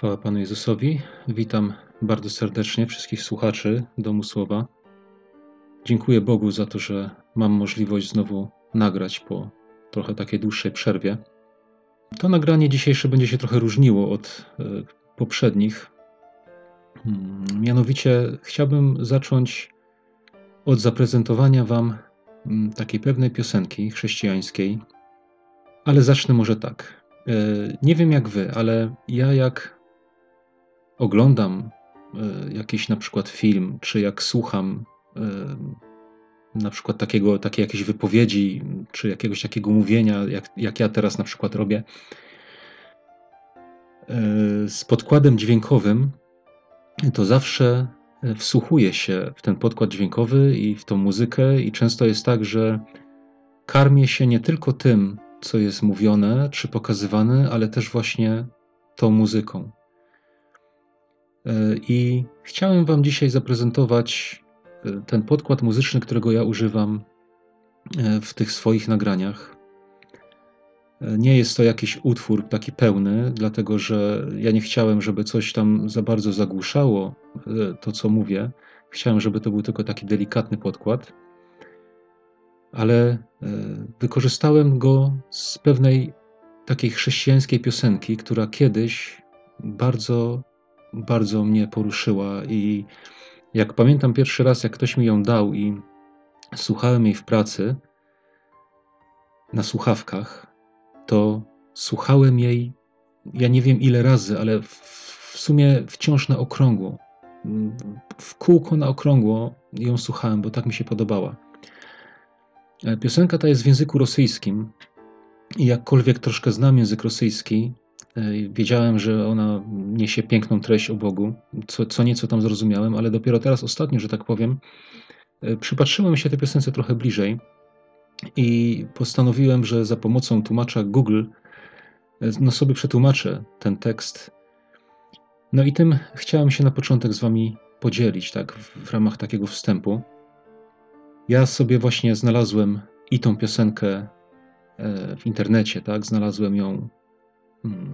Chwała Panu Jezusowi. Witam bardzo serdecznie wszystkich słuchaczy Domu Słowa. Dziękuję Bogu za to, że mam możliwość znowu nagrać po trochę takiej dłuższej przerwie. To nagranie dzisiejsze będzie się trochę różniło od e, poprzednich. Hmm, mianowicie chciałbym zacząć od zaprezentowania Wam mm, takiej pewnej piosenki chrześcijańskiej, ale zacznę może tak. E, nie wiem jak Wy, ale ja jak oglądam e, jakiś na przykład film, czy jak słucham e, na przykład takiego, takiej jakiejś wypowiedzi, czy jakiegoś takiego mówienia, jak, jak ja teraz na przykład robię, e, z podkładem dźwiękowym, to zawsze wsłuchuję się w ten podkład dźwiękowy i w tą muzykę, i często jest tak, że karmię się nie tylko tym, co jest mówione czy pokazywane, ale też właśnie tą muzyką. E, I chciałem Wam dzisiaj zaprezentować e, ten podkład muzyczny, którego ja używam e, w tych swoich nagraniach. Nie jest to jakiś utwór taki pełny, dlatego że ja nie chciałem, żeby coś tam za bardzo zagłuszało to, co mówię. Chciałem, żeby to był tylko taki delikatny podkład, ale wykorzystałem go z pewnej takiej chrześcijańskiej piosenki, która kiedyś bardzo bardzo mnie poruszyła i jak pamiętam pierwszy raz, jak ktoś mi ją dał i słuchałem jej w pracy na słuchawkach, to słuchałem jej, ja nie wiem ile razy, ale w sumie wciąż na okrągło. W kółko na okrągło ją słuchałem, bo tak mi się podobała. E, piosenka ta jest w języku rosyjskim i jakkolwiek troszkę znam język rosyjski, wiedziałem, że ona niesie piękną treść o Bogu, co, co nieco tam zrozumiałem, ale dopiero teraz ostatnio, że tak powiem, e, przypatrzyłem się tej piosence trochę bliżej i postanowiłem, że za pomocą tłumacza Google e, no sobie przetłumaczę ten tekst. No i tym chciałem się na początek z wami podzielić, tak, w ramach takiego wstępu. Ja sobie właśnie znalazłem i tą piosenkę w internecie, tak, znalazłem ją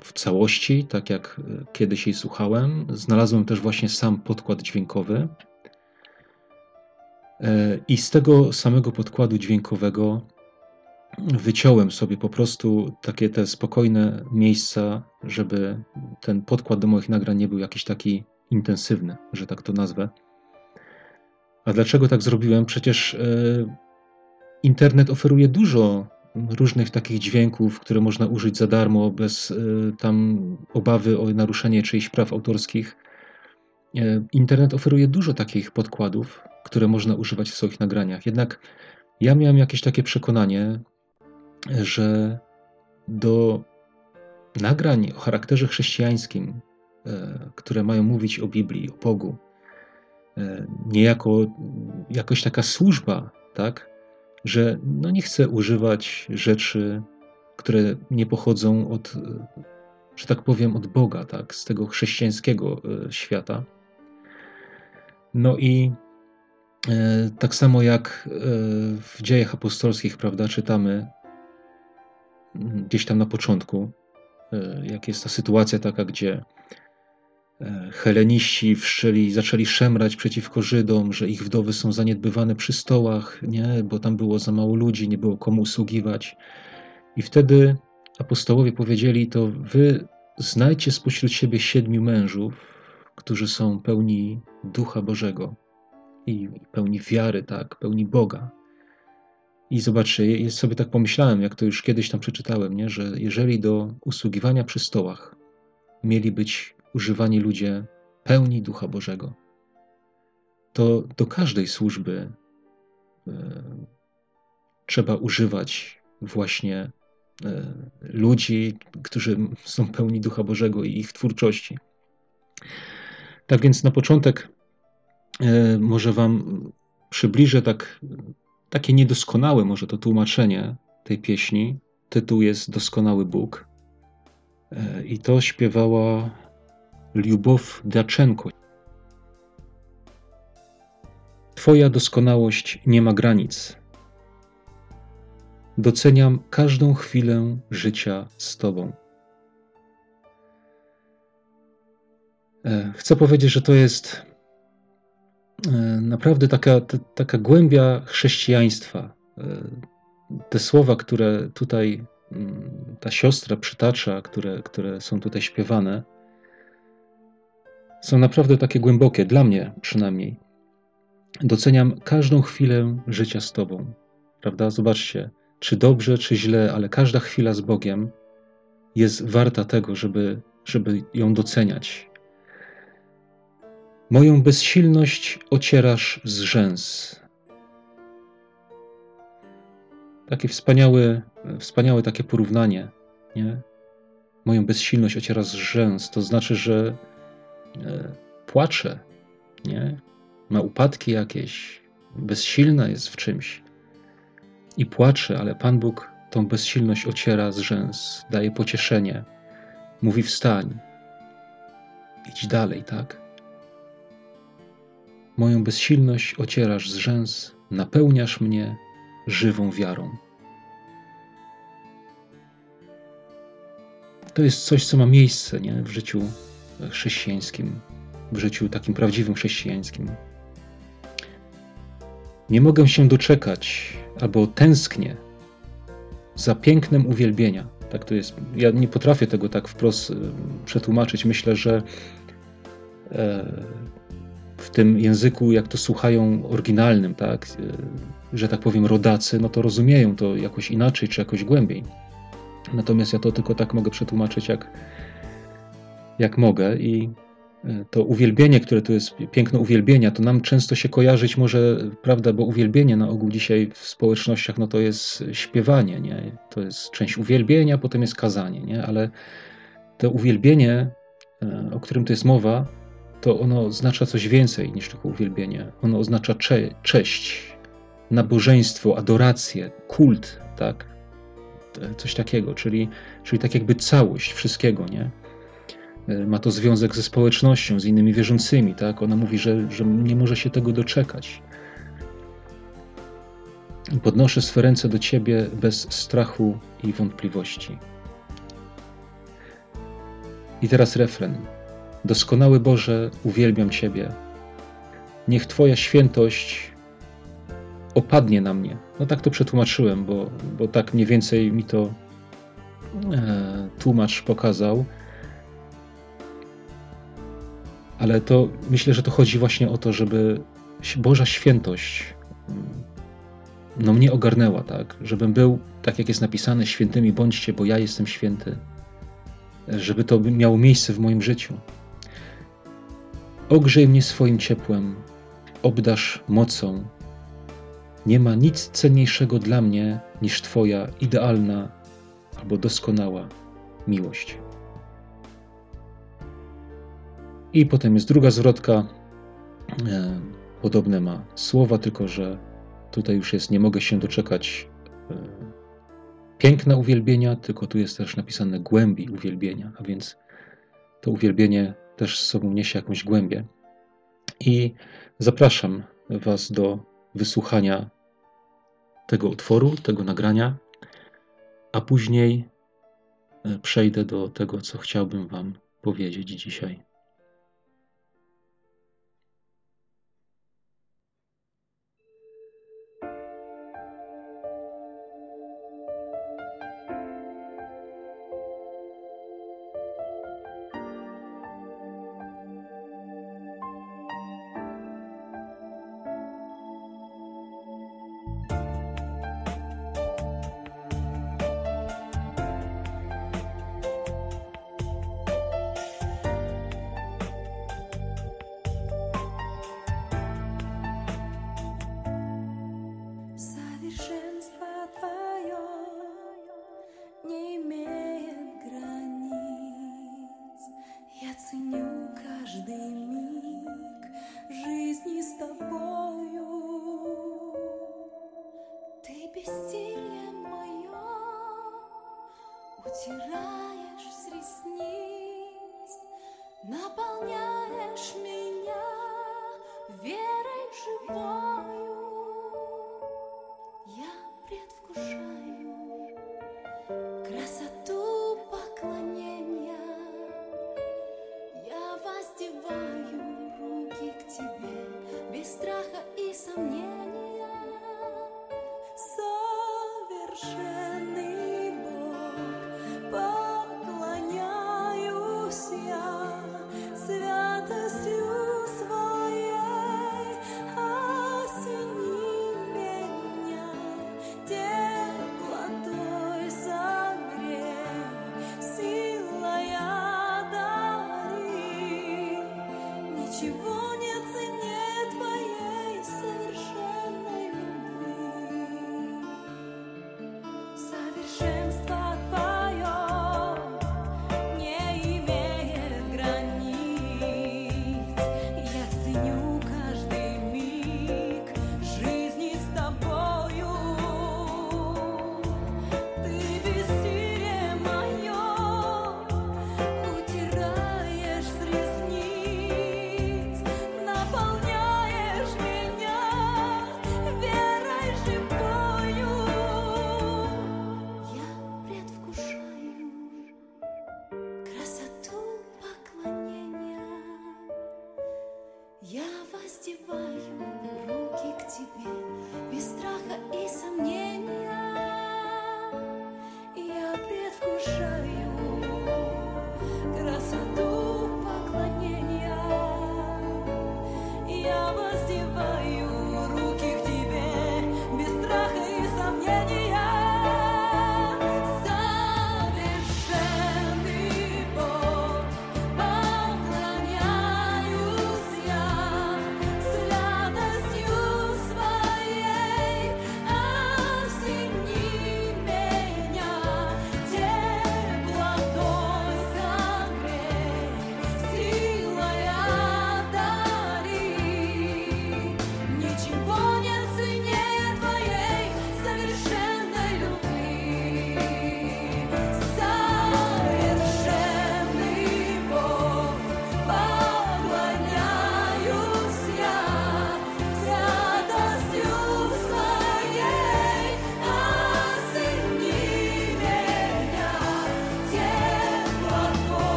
w całości, tak jak e, kiedyś jej słuchałem. Znalazłem też właśnie sam podkład dźwiękowy. E, I z tego samego podkładu dźwiękowego wyciąłem sobie po prostu takie te spokojne miejsca, żeby ten podkład do moich nagrań nie był jakiś taki intensywny, że tak to nazwę. A dlaczego tak zrobiłem? Przecież e, internet oferuje dużo różnych takich dźwięków, które można użyć za darmo, bez y, tam obawy o naruszenie czyichś praw autorskich. E, internet oferuje dużo takich podkładów, które można używać w swoich nagraniach. Jednak ja miałem jakieś takie przekonanie, że do nagrań o charakterze chrześcijańskim, e, które mają mówić o Biblii, o Bogu, niejako jakoś taka służba, tak? Że no nie chcę używać rzeczy, które nie pochodzą od, że tak powiem, od Boga, tak, z tego chrześcijańskiego e, świata. No i e, tak samo jak e, w dziejach apostolskich, prawda, czytamy mm, gdzieś tam na początku, jak jest ta sytuacja taka, gdzie E, Heleniści wszczeli, zaczęli szemrać przeciwko Żydom, że ich wdowy są zaniedbywane przy stołach, nie? bo tam było za mało ludzi, nie było komu usługiwać. I wtedy apostołowie powiedzieli: To wy znajdźcie spośród siebie siedmiu mężów, którzy są pełni ducha Bożego i pełni wiary, tak, pełni Boga. I zobaczcie, ja sobie tak pomyślałem, jak to już kiedyś tam przeczytałem, nie? że jeżeli do usługiwania przy stołach mieli być używani ludzie pełni Ducha Bożego. To do każdej służby e, trzeba używać właśnie e, ludzi, którzy są pełni Ducha Bożego i ich twórczości. Tak więc na początek e, może Wam przybliżę tak, takie niedoskonałe może to tłumaczenie tej pieśni. Tytuł jest Doskonały Bóg. I to śpiewała Liubow Daczenko. Twoja doskonałość nie ma granic. Doceniam każdą chwilę życia z Tobą. E, chcę powiedzieć, że to jest e, naprawdę taka, taka głębia chrześcijaństwa. E, te słowa, które tutaj mm, ta siostra przytacza, które, które są tutaj śpiewane, są naprawdę takie głębokie, dla mnie przynajmniej. Doceniam każdą chwilę życia z Tobą. Prawda? Zobaczcie, czy dobrze, czy źle, ale każda chwila z Bogiem jest warta tego, żeby, żeby ją doceniać. Moją bezsilność ocierasz z rzęs. Takie wspaniałe, wspaniałe takie porównanie, nie? Moją bezsilność ociera z rzęs, to znaczy, że płacze, nie? Ma upadki jakieś, bezsilna jest w czymś i płacze, ale Pan Bóg tą bezsilność ociera z rzęs, daje pocieszenie, mówi wstań, idź dalej, tak? Moją bezsilność ocierasz z rzęs, napełniasz mnie żywą wiarą. To jest coś, co ma miejsce nie? w życiu chrześcijańskim, w życiu takim prawdziwym chrześcijańskim. Nie mogę się doczekać, albo tęsknię za pięknem uwielbienia. Tak to jest. Ja nie potrafię tego tak wprost przetłumaczyć. Myślę, że e, w tym języku, jak to słuchają oryginalnym, tak, e, że tak powiem, rodacy, no to rozumieją to jakoś inaczej czy jakoś głębiej. Natomiast ja to tylko tak mogę przetłumaczyć, jak, jak mogę. I to uwielbienie, które tu jest, piękno uwielbienia, to nam często się kojarzyć może, prawda, bo uwielbienie na ogół dzisiaj w społecznościach, no to jest śpiewanie, nie? To jest część uwielbienia, potem jest kazanie, nie? Ale to uwielbienie, e, o którym tu jest mowa, to ono oznacza coś więcej niż tylko uwielbienie. Ono oznacza cze cześć, nabożeństwo, adorację, kult, tak? Coś takiego, czyli, czyli tak jakby całość wszystkiego, nie? E, ma to związek ze społecznością, z innymi wierzącymi, tak? Ona mówi, że, że nie może się tego doczekać. Podnoszę swe ręce do Ciebie bez strachu i wątpliwości. I teraz refren. Doskonały Boże, uwielbiam Ciebie. Niech Twoja świętość opadnie na mnie. No tak to przetłumaczyłem, bo, bo tak mniej więcej mi to e, tłumacz pokazał ale to myślę, że to chodzi właśnie o to, żeby Boża świętość mm, no mnie ogarnęła, tak? Żebym był, tak jak jest napisane, świętymi bądźcie, bo ja jestem święty. Żeby to miało miejsce w moim życiu. Ogrzej mnie swoim ciepłem, obdasz mocą. Nie ma nic cenniejszego dla mnie niż Twoja idealna albo doskonała miłość. I potem jest druga zwrotka. E, podobne ma słowa, tylko że tutaj już jest nie mogę się doczekać e, piękna uwielbienia, tylko tu jest też napisane głębi uwielbienia, a więc to uwielbienie też z sobą niesie jakąś głębię. I zapraszam Was do wysłuchania tego utworu, tego nagrania, a później e, przejdę do tego, co chciałbym Wam powiedzieć dzisiaj.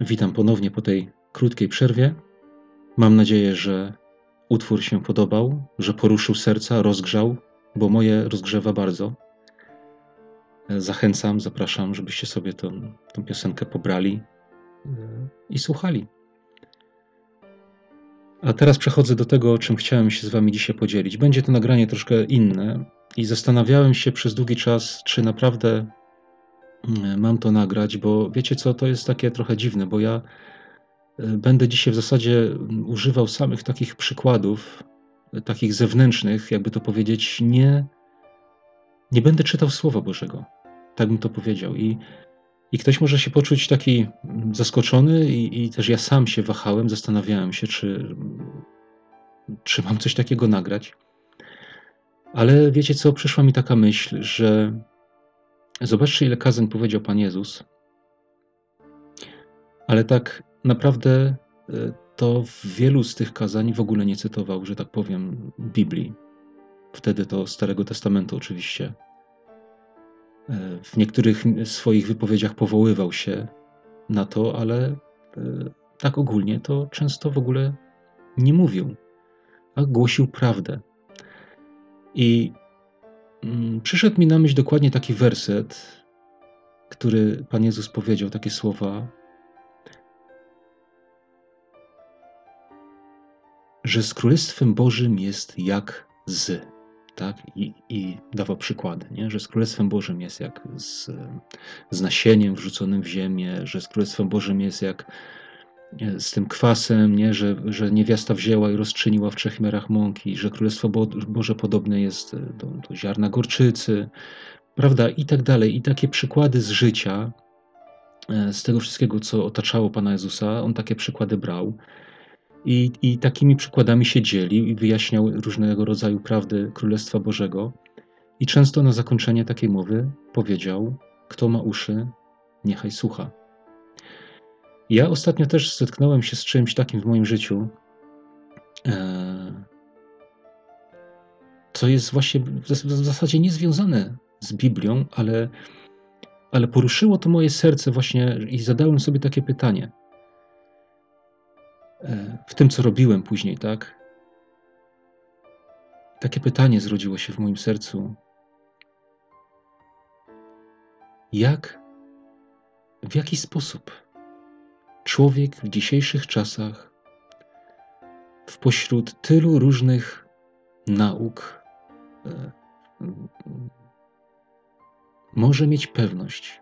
Witam ponownie po tej krótkiej przerwie. Mam nadzieję, że utwór się podobał, że poruszył serca, rozgrzał, bo moje rozgrzewa bardzo. Zachęcam, zapraszam, żebyście sobie tą, tą piosenkę pobrali e, i słuchali. A teraz przechodzę do tego, o czym chciałem się z Wami dzisiaj podzielić. Będzie to nagranie troszkę inne i zastanawiałem się przez długi czas, czy naprawdę mam to nagrać, bo wiecie co, to jest takie trochę dziwne, bo ja e, będę dzisiaj w zasadzie mm, używał samych takich przykładów, e, takich zewnętrznych, jakby to powiedzieć, nie, nie będę czytał Słowa Bożego. Tak bym to powiedział. I i ktoś może się poczuć taki zaskoczony, i, i, też ja sam się wahałem, zastanawiałem się, czy, czy mam coś takiego nagrać. Ale wiecie co, przyszła mi taka myśl, że zobaczcie, ile kazań powiedział Pan Jezus, ale tak naprawdę e, to w wielu z tych kazań w ogóle nie cytował, że tak powiem, Biblii. Wtedy to Starego Testamentu oczywiście w niektórych swoich wypowiedziach powoływał się na to, ale e, tak ogólnie to często w ogóle nie mówił, a głosił prawdę. I przyszedł mi na myśl dokładnie taki werset, który Pan Jezus powiedział, takie słowa, że z Królestwem Bożym jest jak z tak? I, i dawał przykłady, nie? że z Królestwem Bożym jest jak z, z nasieniem wrzuconym w ziemię, że z Królestwem Bożym jest jak z tym kwasem, nie? Że, że niewiasta wzięła i rozczyniła w trzech miarach mąki, że Królestwo Boże podobne jest do, do ziarna gorczycy, prawda? I tak dalej. I takie przykłady z życia, e, z tego wszystkiego, co otaczało Pana Jezusa, on takie przykłady brał. I, I takimi przykładami się dzielił i wyjaśniał różnego rodzaju prawdy Królestwa Bożego. I często na zakończenie takiej mowy powiedział: Kto ma uszy, niechaj słucha. Ja ostatnio też zetknąłem się z czymś takim w moim życiu, e, co jest właśnie w zasadzie niezwiązane z Biblią, ale, ale poruszyło to moje serce właśnie i zadałem sobie takie pytanie w tym, co robiłem później, tak? Takie pytanie zrodziło się w moim sercu. Jak, w jaki sposób człowiek w dzisiejszych czasach, w pośród tylu różnych nauk, e, może mieć pewność,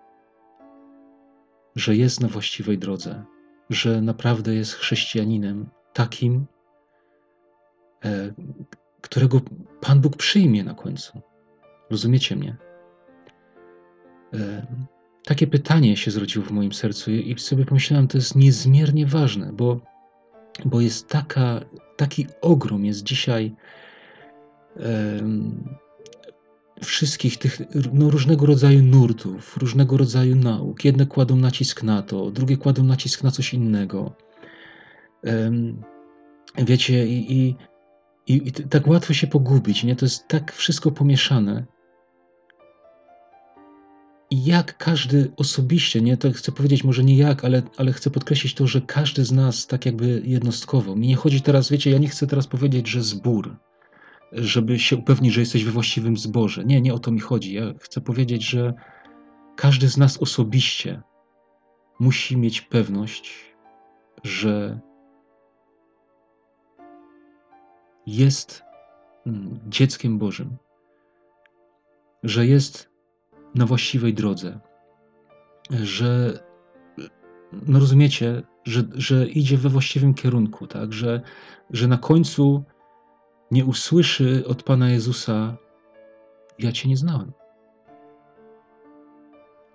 że jest na właściwej drodze? że naprawdę jest chrześcijaninem takim, e, którego Pan Bóg przyjmie na końcu. Rozumiecie mnie? Takie pytanie się zrodziło w moim sercu i sobie pomyślałem, to jest niezmiernie ważne, bo, bo jest taka, taki ogrom jest dzisiaj wszystkich tych no, różnego rodzaju nurtów, różnego rodzaju nauk. Jedne kładą nacisk na to, drugie kładą nacisk na coś innego. Wiecie, i, i, i, tak łatwo się pogubić, nie? To jest tak wszystko pomieszane. I jak każdy osobiście, nie, to chcę powiedzieć może nie jak, ale, ale chcę podkreślić to, że każdy z nas tak jakby jednostkowo. Mi nie chodzi teraz, wiecie, ja nie chcę teraz powiedzieć, że zbór, żeby się upewnić, że jesteś we właściwym zborze. Nie, nie o to mi chodzi. Ja chcę powiedzieć, że każdy z nas osobiście musi mieć pewność, że jest mm, dzieckiem Bożym, że jest na właściwej drodze, że no rozumiecie, że, że idzie we właściwym kierunku, tak? że, że na końcu nie usłyszy od Pana Jezusa: Ja Cię nie znałem.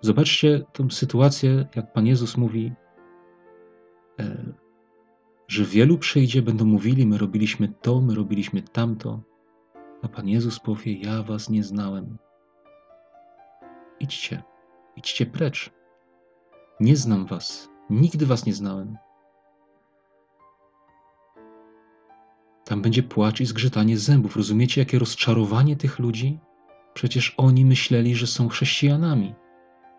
Zobaczcie tę sytuację, jak Pan Jezus mówi, e, że wielu przyjdzie, będą mówili: My robiliśmy to, my robiliśmy tamto, a Pan Jezus powie: Ja Was nie znałem. Idźcie, idźcie precz. Nie znam Was, nigdy Was nie znałem. Tam będzie płacz i zgrzytanie zębów. Rozumiecie, jakie rozczarowanie tych ludzi? Przecież oni myśleli, że są chrześcijanami.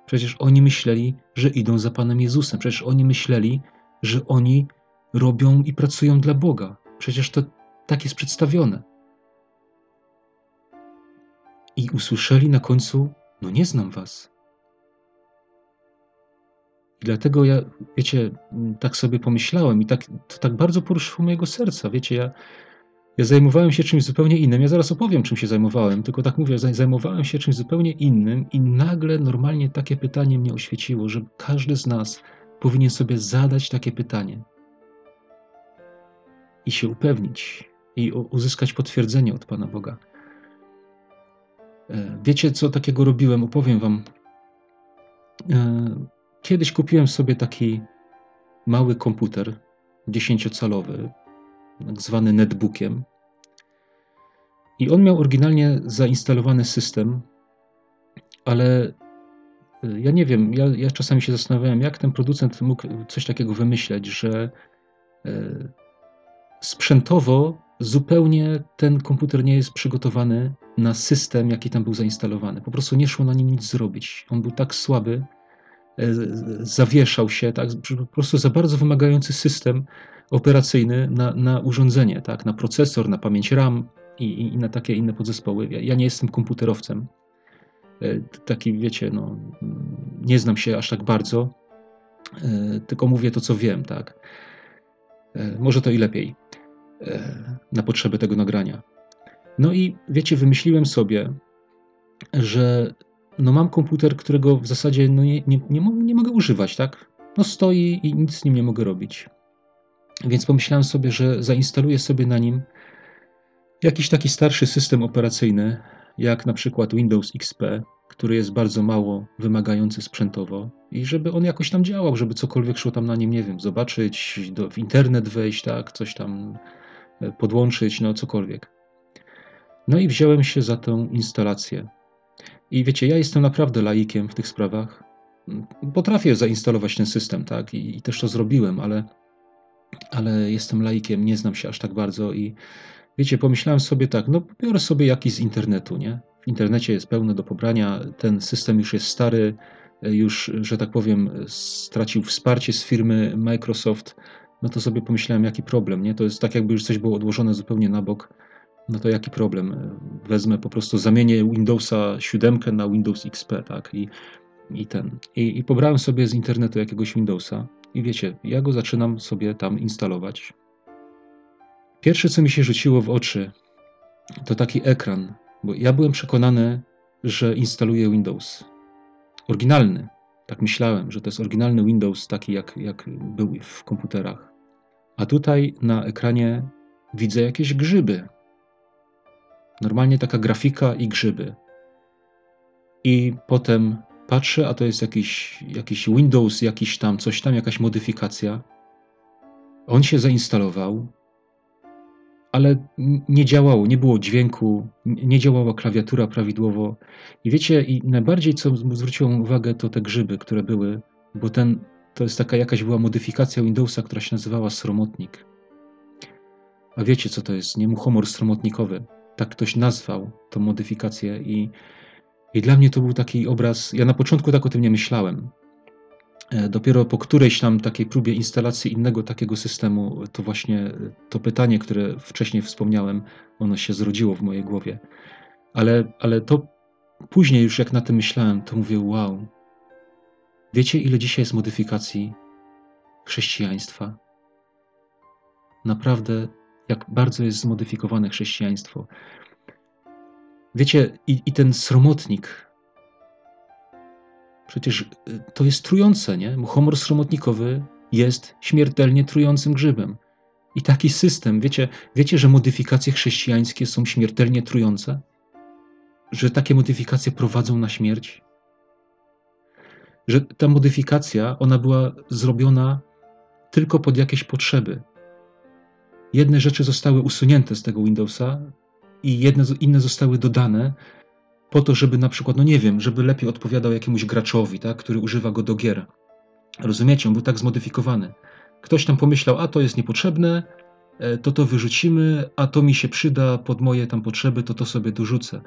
Przecież oni myśleli, że idą za Panem Jezusem. Przecież oni myśleli, że oni robią i pracują dla Boga. Przecież to tak jest przedstawione. I usłyszeli na końcu: No, nie znam was. I dlatego ja, wiecie, tak sobie pomyślałem i tak, to tak bardzo poruszyło mojego serca. Wiecie, ja, ja zajmowałem się czymś zupełnie innym. Ja zaraz opowiem, czym się zajmowałem, tylko tak mówię, zajmowałem się czymś zupełnie innym i nagle normalnie takie pytanie mnie oświeciło, że każdy z nas powinien sobie zadać takie pytanie i się upewnić i uzyskać potwierdzenie od Pana Boga. E, wiecie, co takiego robiłem? Opowiem Wam. E, kiedyś kupiłem sobie taki mały komputer, dziesięciocalowy, tak zwany netbookiem. I on miał oryginalnie zainstalowany system, ale e, ja nie wiem, ja, ja czasami się zastanawiałem, jak ten producent mógł coś takiego wymyśleć, że sprzętowo zupełnie ten komputer nie jest przygotowany na system, jaki tam był zainstalowany. Po prostu nie szło na nim nic zrobić. On był tak słaby, e, zawieszał się, tak, po prostu za bardzo wymagający system operacyjny na, na urządzenie, tak, na procesor, na pamięć RAM i, i na takie inne podzespoły. Ja, ja nie jestem komputerowcem. E, taki, wiecie, no, nie znam się aż tak bardzo, e, tylko mówię to, co wiem, tak. Może to i lepiej na potrzeby tego nagrania. No i wiecie, wymyśliłem sobie, że no mam komputer, którego w zasadzie no nie, nie, nie, nie mogę używać, tak? No stoi i nic z nim nie mogę robić. Więc pomyślałem sobie, że zainstaluję sobie na nim jakiś taki starszy system operacyjny, jak na przykład Windows XP, który jest bardzo mało wymagający sprzętowo i żeby on jakoś tam działał, żeby cokolwiek szło tam na nim, nie wiem, zobaczyć, do, w internet wejść, tak, coś tam e, podłączyć, no cokolwiek. No i wziąłem się za tę instalację. I wiecie, ja jestem naprawdę laikiem w tych sprawach. Potrafię zainstalować ten system, tak, i, i też to zrobiłem, ale, ale jestem laikiem, nie znam się aż tak bardzo i wiecie, pomyślałem sobie tak, no biorę sobie jakiś z internetu, nie? W internecie jest pełno do pobrania, ten system już jest stary, już, że tak powiem, stracił wsparcie z firmy Microsoft, no to sobie pomyślałem, jaki problem, nie? To jest tak, jakby już coś było odłożone zupełnie na bok no to jaki problem? Wezmę po prostu, zamienię Windowsa 7 na Windows XP, tak? I, i ten. I, I pobrałem sobie z internetu jakiegoś Windowsa i wiecie, ja go zaczynam sobie tam instalować. Pierwsze, co mi się rzuciło w oczy, to taki ekran, bo ja byłem przekonany, że instaluję Windows. Oryginalny. Tak myślałem, że to jest oryginalny Windows, taki jak, jak był w komputerach. A tutaj na ekranie widzę jakieś grzyby. Normalnie taka grafika i grzyby. I potem patrzę, a to jest jakiś, jakiś Windows, jakiś tam, coś tam, jakaś modyfikacja. On się zainstalował, ale nie działało, nie było dźwięku, nie działała klawiatura prawidłowo. I wiecie, i najbardziej co zwróciło uwagę, to te grzyby, które były, bo ten, to jest taka jakaś była modyfikacja Windowsa, która się nazywała sromotnik. A wiecie, co to jest, nie? Muchomor sromotnikowy tak ktoś nazwał tą modyfikację i, i dla mnie to był taki obraz, ja na początku tak o tym nie myślałem. E, dopiero po którejś tam takiej próbie instalacji innego takiego systemu, to właśnie to pytanie, które wcześniej wspomniałem, ono się zrodziło w mojej głowie. Ale, ale to później już jak na tym myślałem, to mówię, wow, wiecie ile dzisiaj jest modyfikacji chrześcijaństwa? Naprawdę jak bardzo jest zmodyfikowane chrześcijaństwo. Wiecie, i, i ten sromotnik, przecież y, to jest trujące, nie? Muchomor sromotnikowy jest śmiertelnie trującym grzybem. I taki system, wiecie, wiecie, że modyfikacje chrześcijańskie są śmiertelnie trujące? Że takie modyfikacje prowadzą na śmierć? Że ta modyfikacja, ona była zrobiona tylko pod jakieś potrzeby, jedne rzeczy zostały usunięte z tego Windowsa i jedne, inne zostały dodane po to, żeby na przykład, no nie wiem, żeby lepiej odpowiadał jakiemuś graczowi, tak, który używa go do gier. Rozumiecie? On był tak zmodyfikowany. Ktoś tam pomyślał, a to jest niepotrzebne, e, to to wyrzucimy, a to mi się przyda pod moje tam potrzeby, to to sobie dorzucę.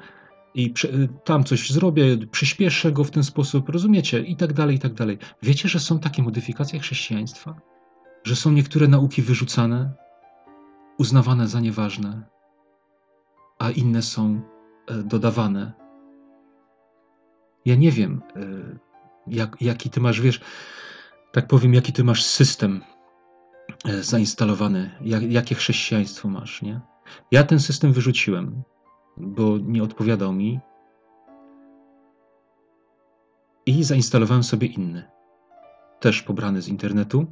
i przy, tam coś zrobię, przyspieszę go w ten sposób, rozumiecie? I tak dalej, i tak dalej. Wiecie, że są takie modyfikacje chrześcijaństwa? Że są niektóre nauki wyrzucane, uznawane za nieważne, a inne są e, dodawane. Ja nie wiem, e, jak, jaki ty masz, wiesz, tak powiem, jaki ty masz system e, zainstalowany, jak, jakie chrześcijaństwo masz, nie? Ja ten system wyrzuciłem, bo nie odpowiadał mi i zainstalowałem sobie inny, też pobrany z internetu.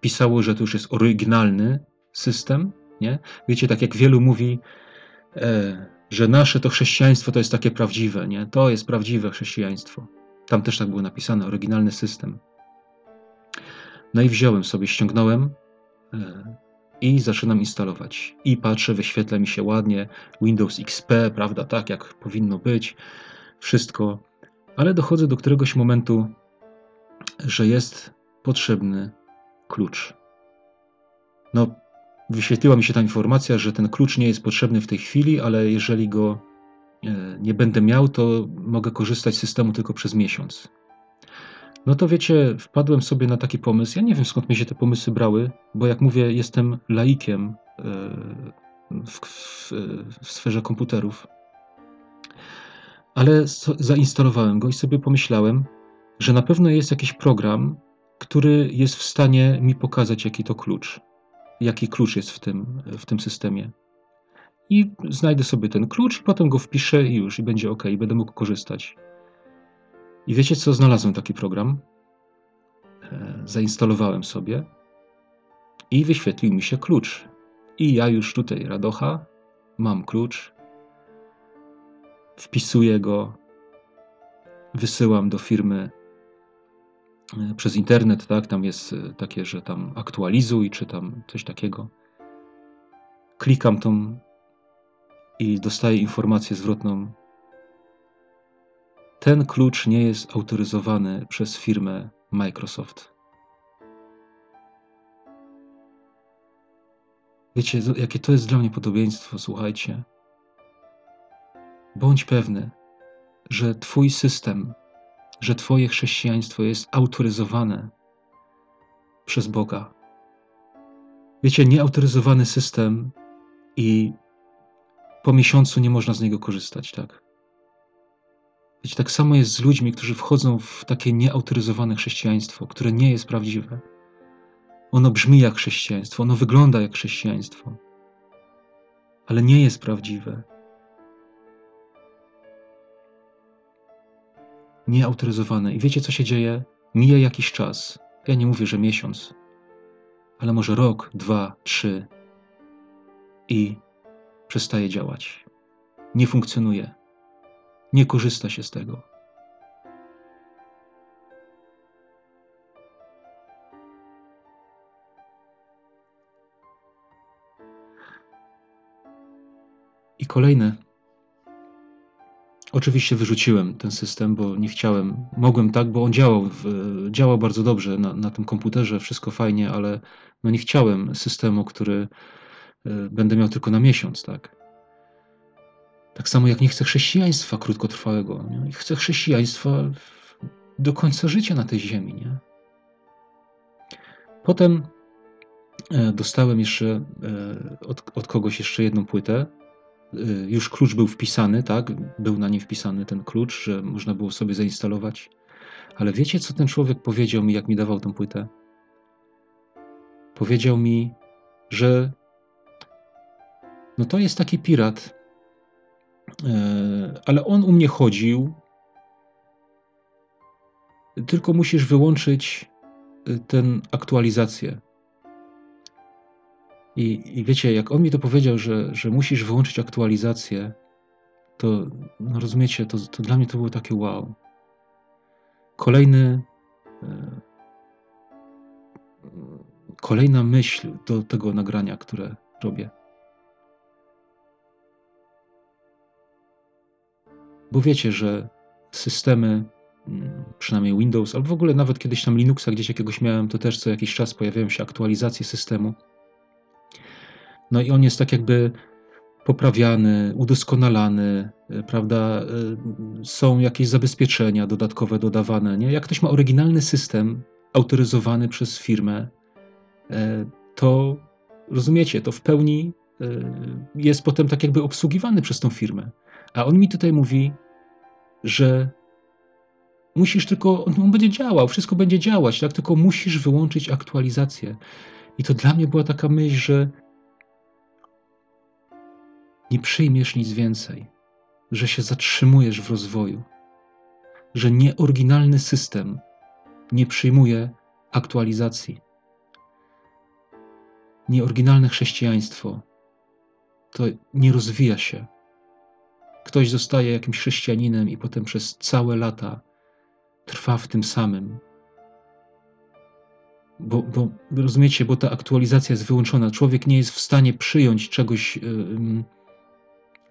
Pisało, że to już jest oryginalny system, nie? Wiecie, tak jak wielu mówi, e, że nasze to chrześcijaństwo to jest takie prawdziwe, nie? To jest prawdziwe chrześcijaństwo. Tam też tak było napisane, oryginalny system. No i wziąłem sobie, ściągnąłem e, i zaczynam instalować. I patrzę, wyświetla mi się ładnie Windows XP, prawda, tak jak powinno być, wszystko. Ale dochodzę do któregoś momentu, że jest potrzebny klucz. No, wyświetliła mi się ta informacja, że ten klucz nie jest potrzebny w tej chwili, ale jeżeli go e, nie będę miał, to mogę korzystać z systemu tylko przez miesiąc. No to wiecie, wpadłem sobie na taki pomysł. Ja nie wiem skąd mi się te pomysły brały, bo jak mówię, jestem laikiem e, w, w, w sferze komputerów. Ale zainstalowałem go i sobie pomyślałem, że na pewno jest jakiś program, który jest w stanie mi pokazać, jaki to klucz jaki klucz jest w tym, w tym systemie. I znajdę sobie ten klucz, i potem go wpiszę i już, i będzie ok, i będę mógł korzystać. I wiecie co? Znalazłem taki program. E, zainstalowałem sobie i wyświetlił mi się klucz. I ja już tutaj, radocha, mam klucz, wpisuję go, wysyłam do firmy przez internet, tak, tam jest e, takie, że tam aktualizuj, czy tam coś takiego. Klikam tą i dostaję informację zwrotną. Ten klucz nie jest autoryzowany przez firmę Microsoft. Wiecie, jakie to jest dla mnie podobieństwo, słuchajcie. Bądź pewny, że Twój system że Twoje chrześcijaństwo jest autoryzowane przez Boga. Wiecie, nieautoryzowany system i po miesiącu nie można z niego korzystać, tak? Wiecie, tak samo jest z ludźmi, którzy wchodzą w takie nieautoryzowane chrześcijaństwo, które nie jest prawdziwe. Ono brzmi jak chrześcijaństwo, ono wygląda jak chrześcijaństwo, ale nie jest prawdziwe. Nieautoryzowane. I wiecie, co się dzieje? Mija jakiś czas. Ja nie mówię, że miesiąc, ale może rok, dwa, trzy i przestaje działać. Nie funkcjonuje. Nie korzysta się z tego. I kolejne Oczywiście wyrzuciłem ten system, bo nie chciałem. Mogłem tak, bo on działał, w, działał bardzo dobrze na, na tym komputerze, wszystko fajnie, ale no nie chciałem systemu, który y, będę miał tylko na miesiąc, tak. Tak samo jak nie chcę chrześcijaństwa krótkotrwałego. Nie? Chcę chrześcijaństwa do końca życia na tej ziemi. Nie? Potem e, dostałem jeszcze e, od, od kogoś jeszcze jedną płytę już klucz był wpisany, tak? Był na nim wpisany ten klucz, że można było sobie zainstalować. Ale wiecie, co ten człowiek powiedział mi, jak mi dawał tę płytę? Powiedział mi, że no to jest taki pirat, e, ale on u mnie chodził, tylko musisz wyłączyć y, tę aktualizację. I, I wiecie, jak on mi to powiedział, że, że musisz wyłączyć aktualizację, to no rozumiecie, to, to dla mnie to było takie wow. Kolejny, e, kolejna myśl do tego nagrania, które robię. Bo wiecie, że systemy, mm, przynajmniej Windows, albo w ogóle nawet kiedyś tam Linuxa gdzieś jakiegoś miałem, to też co jakiś czas pojawiają się aktualizacje systemu. No i on jest tak jakby poprawiany, udoskonalany, e, prawda? E, są jakieś zabezpieczenia dodatkowe dodawane. Nie? Jak ktoś ma oryginalny system autoryzowany przez firmę, e, to rozumiecie, to w pełni jest potem tak jakby obsługiwany przez tą firmę. A on mi tutaj mówi, że musisz tylko, on będzie działał, wszystko będzie działać, tak? Tylko musisz wyłączyć aktualizację. I to dla mnie była taka myśl, że nie przyjmiesz nic więcej, że się zatrzymujesz w rozwoju, że nieoryginalny system nie przyjmuje aktualizacji. Nieoryginalne chrześcijaństwo to nie rozwija się. Ktoś zostaje jakimś chrześcijaninem i potem przez całe lata trwa w tym samym. Bo, bo rozumiecie, bo ta aktualizacja jest wyłączona. Człowiek nie jest w stanie przyjąć czegoś. Yy,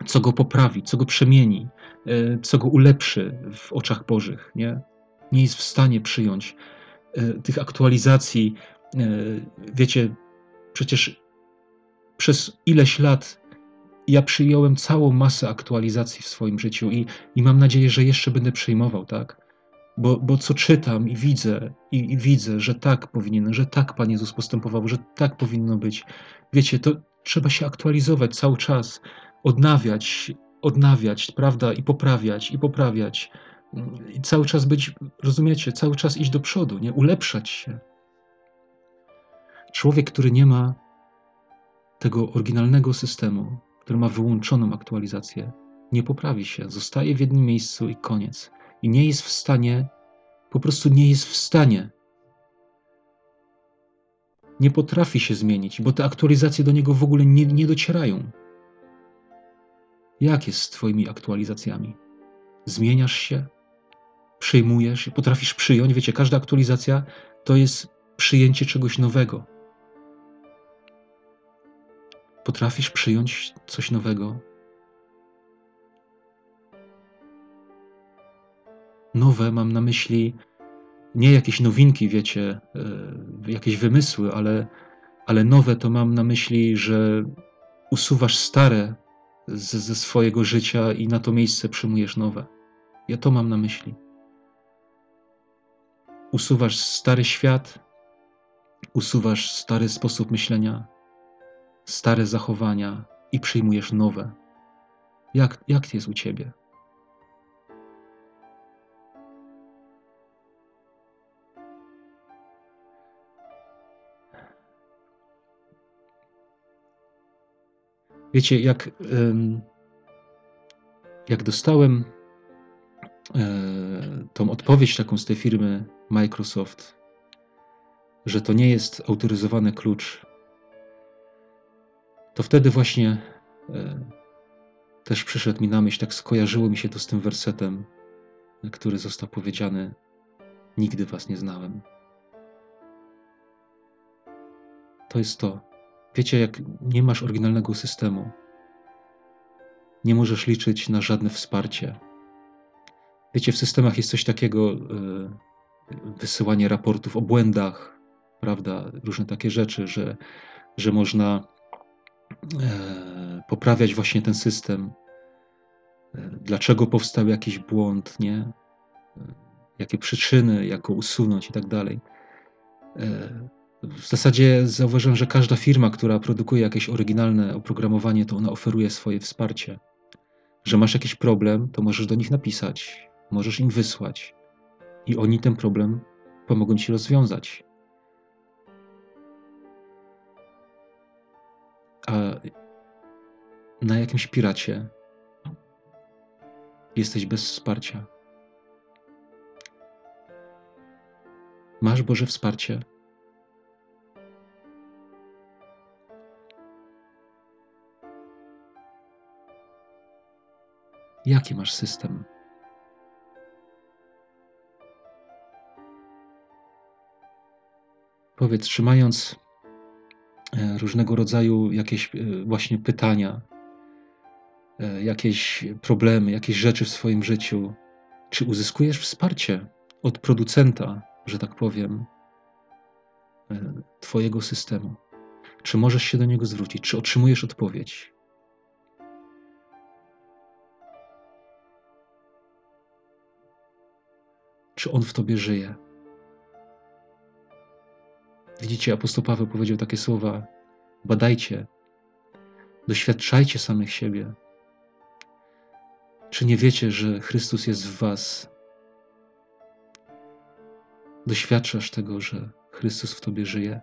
co go poprawi, co go przemieni, e, co go ulepszy w oczach Bożych. Nie, nie jest w stanie przyjąć e, tych aktualizacji. E, wiecie, przecież przez ileś lat ja przyjąłem całą masę aktualizacji w swoim życiu i, i mam nadzieję, że jeszcze będę przyjmował, tak? Bo, bo co czytam i widzę, i, i widzę, że tak powinien, że tak Pan Jezus postępował, że tak powinno być. Wiecie, to trzeba się aktualizować cały czas odnawiać, odnawiać, prawda, i poprawiać, i poprawiać. I cały czas być, rozumiecie, cały czas iść do przodu, nie ulepszać się. Człowiek, który nie ma tego oryginalnego systemu, który ma wyłączoną aktualizację, nie poprawi się, zostaje w jednym miejscu i koniec. I nie jest w stanie, po prostu nie jest w stanie. Nie potrafi się zmienić, bo te aktualizacje do niego w ogóle nie, nie docierają. Jak jest z Twoimi aktualizacjami? Zmieniasz się? Przyjmujesz? Potrafisz przyjąć? Wiecie, każda aktualizacja to jest przyjęcie czegoś nowego. Potrafisz przyjąć coś nowego? Nowe mam na myśli nie jakieś nowinki, wiecie, e, jakieś wymysły, ale, ale nowe to mam na myśli, że usuwasz stare ze, ze swojego życia i na to miejsce przyjmujesz nowe. Ja to mam na myśli. Usuwasz stary świat, usuwasz stary sposób myślenia, stare zachowania i przyjmujesz nowe. Jak, jak jest u ciebie? Wiecie, jak, jak dostałem e, tą odpowiedź taką z tej firmy Microsoft, że to nie jest autoryzowany klucz, to wtedy właśnie e, też przyszedł mi na myśl, tak skojarzyło mi się to z tym wersetem, który został powiedziany: Nigdy was nie znałem. To jest to. Wiecie, jak nie masz oryginalnego systemu, nie możesz liczyć na żadne wsparcie. Wiecie, w systemach jest coś takiego, e, wysyłanie raportów o błędach, prawda, różne takie rzeczy, że, że można e, poprawiać właśnie ten system. E, dlaczego powstał jakiś błąd, nie? Jakie przyczyny, jak go usunąć i tak dalej. W zasadzie zauważyłem, że każda firma, która produkuje jakieś oryginalne oprogramowanie, to ona oferuje swoje wsparcie. Że masz jakiś problem, to możesz do nich napisać, możesz im wysłać i oni ten problem pomogą ci rozwiązać. A na jakimś piracie jesteś bez wsparcia. Masz Boże wsparcie Jaki masz system? Powiedz, trzymając e, różnego rodzaju jakieś e, właśnie pytania, e, jakieś problemy, jakieś rzeczy w swoim życiu, czy uzyskujesz wsparcie od producenta, że tak powiem, Twojego systemu? Czy możesz się do niego zwrócić? Czy otrzymujesz odpowiedź? Czy On w tobie żyje. Widzicie, apostoł Paweł powiedział takie słowa: badajcie, doświadczajcie samych siebie. Czy nie wiecie, że Chrystus jest w Was? Doświadczasz tego, że Chrystus w Tobie żyje?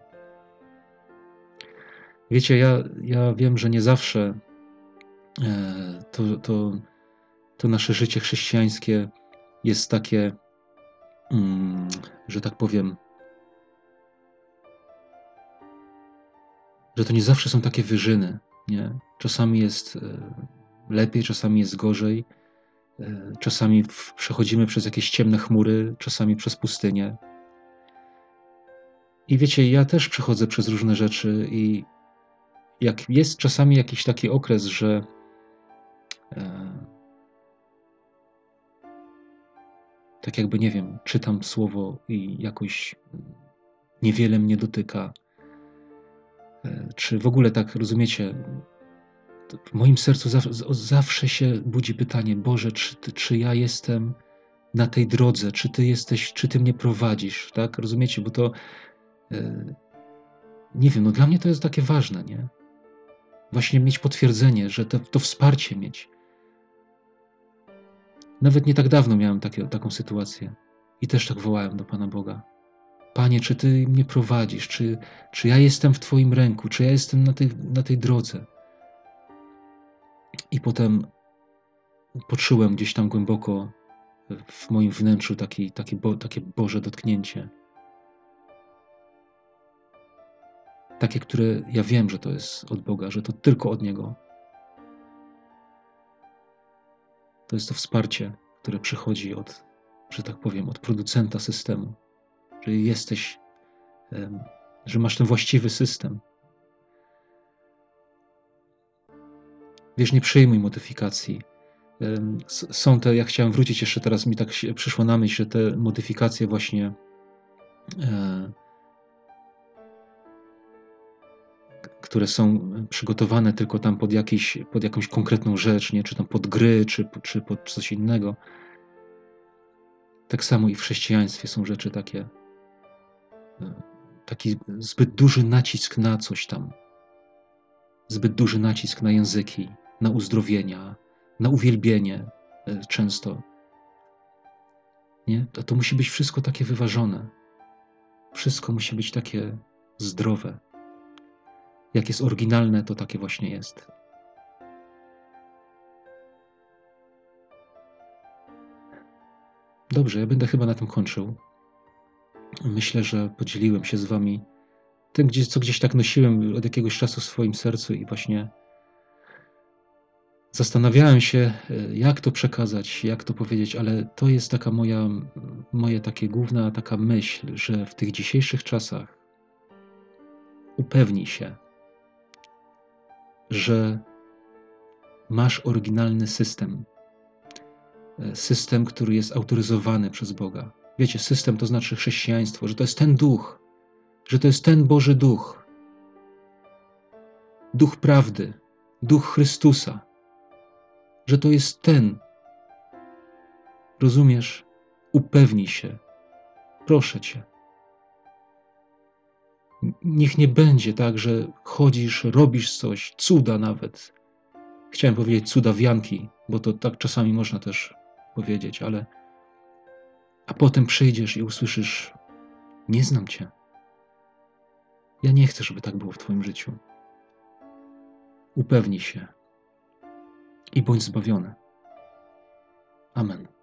Wiecie, ja, ja wiem, że nie zawsze e, to, to, to nasze życie chrześcijańskie jest takie, że tak powiem, że to nie zawsze są takie wyżyny. Nie? Czasami jest e, lepiej, czasami jest gorzej. E, czasami przechodzimy przez jakieś ciemne chmury, czasami przez pustynię. I wiecie, ja też przechodzę przez różne rzeczy, i jak jest czasami jakiś taki okres, że tak jakby nie wiem, czytam słowo i jakoś niewiele mnie dotyka, E, czy w ogóle tak rozumiecie? W moim sercu zawsze, się budzi pytanie: Boże, czy, czy ja jestem na tej drodze? Czy Ty jesteś, czy Ty mnie prowadzisz? Tak? Rozumiecie? Bo to e, nie wiem, no dla mnie to jest takie ważne, nie? Właśnie mieć potwierdzenie, że to, to wsparcie mieć. Nawet nie tak dawno miałem takie, taką sytuację i też tak wołałem do Pana Boga. Panie, czy Ty mnie prowadzisz? Czy, czy ja jestem w Twoim ręku? Czy ja jestem na tej, na tej drodze? I potem poczułem gdzieś tam głęboko w moim wnętrzu taki, taki bo, takie Boże dotknięcie. Takie, które ja wiem, że to jest od Boga, że to tylko od Niego. To jest to wsparcie, które przychodzi od, że tak powiem, od producenta systemu że jesteś, że masz ten właściwy system. Wiesz, nie przyjmuj modyfikacji. Są te, ja chciałem wrócić jeszcze teraz, mi tak przyszło na myśl, że te modyfikacje właśnie które są przygotowane tylko tam pod, jakiś, pod jakąś konkretną rzecz, nie? czy tam pod gry, czy, czy pod coś innego. Tak samo i w chrześcijaństwie są rzeczy takie taki zbyt duży nacisk na coś tam, zbyt duży nacisk na języki, na uzdrowienia, na uwielbienie e, często. Nie? To, to musi być wszystko takie wyważone. Wszystko musi być takie zdrowe. Jak jest oryginalne, to takie właśnie jest. Dobrze, ja będę chyba na tym kończył. Myślę, że podzieliłem się z Wami tym, co gdzieś tak nosiłem od jakiegoś czasu w swoim sercu i właśnie zastanawiałem się, jak to przekazać, jak to powiedzieć, ale to jest taka moja, moja takie główna taka myśl, że w tych dzisiejszych czasach upewnij się, że masz oryginalny system. System, który jest autoryzowany przez Boga Wiecie, system to znaczy chrześcijaństwo, że to jest ten duch, że to jest ten Boży duch. Duch prawdy, duch Chrystusa, że to jest ten. Rozumiesz? Upewnij się. Proszę cię. Niech nie będzie tak, że chodzisz, robisz coś, cuda nawet. Chciałem powiedzieć cuda wianki, bo to tak czasami można też powiedzieć, ale a potem przyjdziesz i usłyszysz: Nie znam Cię. Ja nie chcę, żeby tak było w Twoim życiu. Upewnij się i bądź zbawiony. Amen.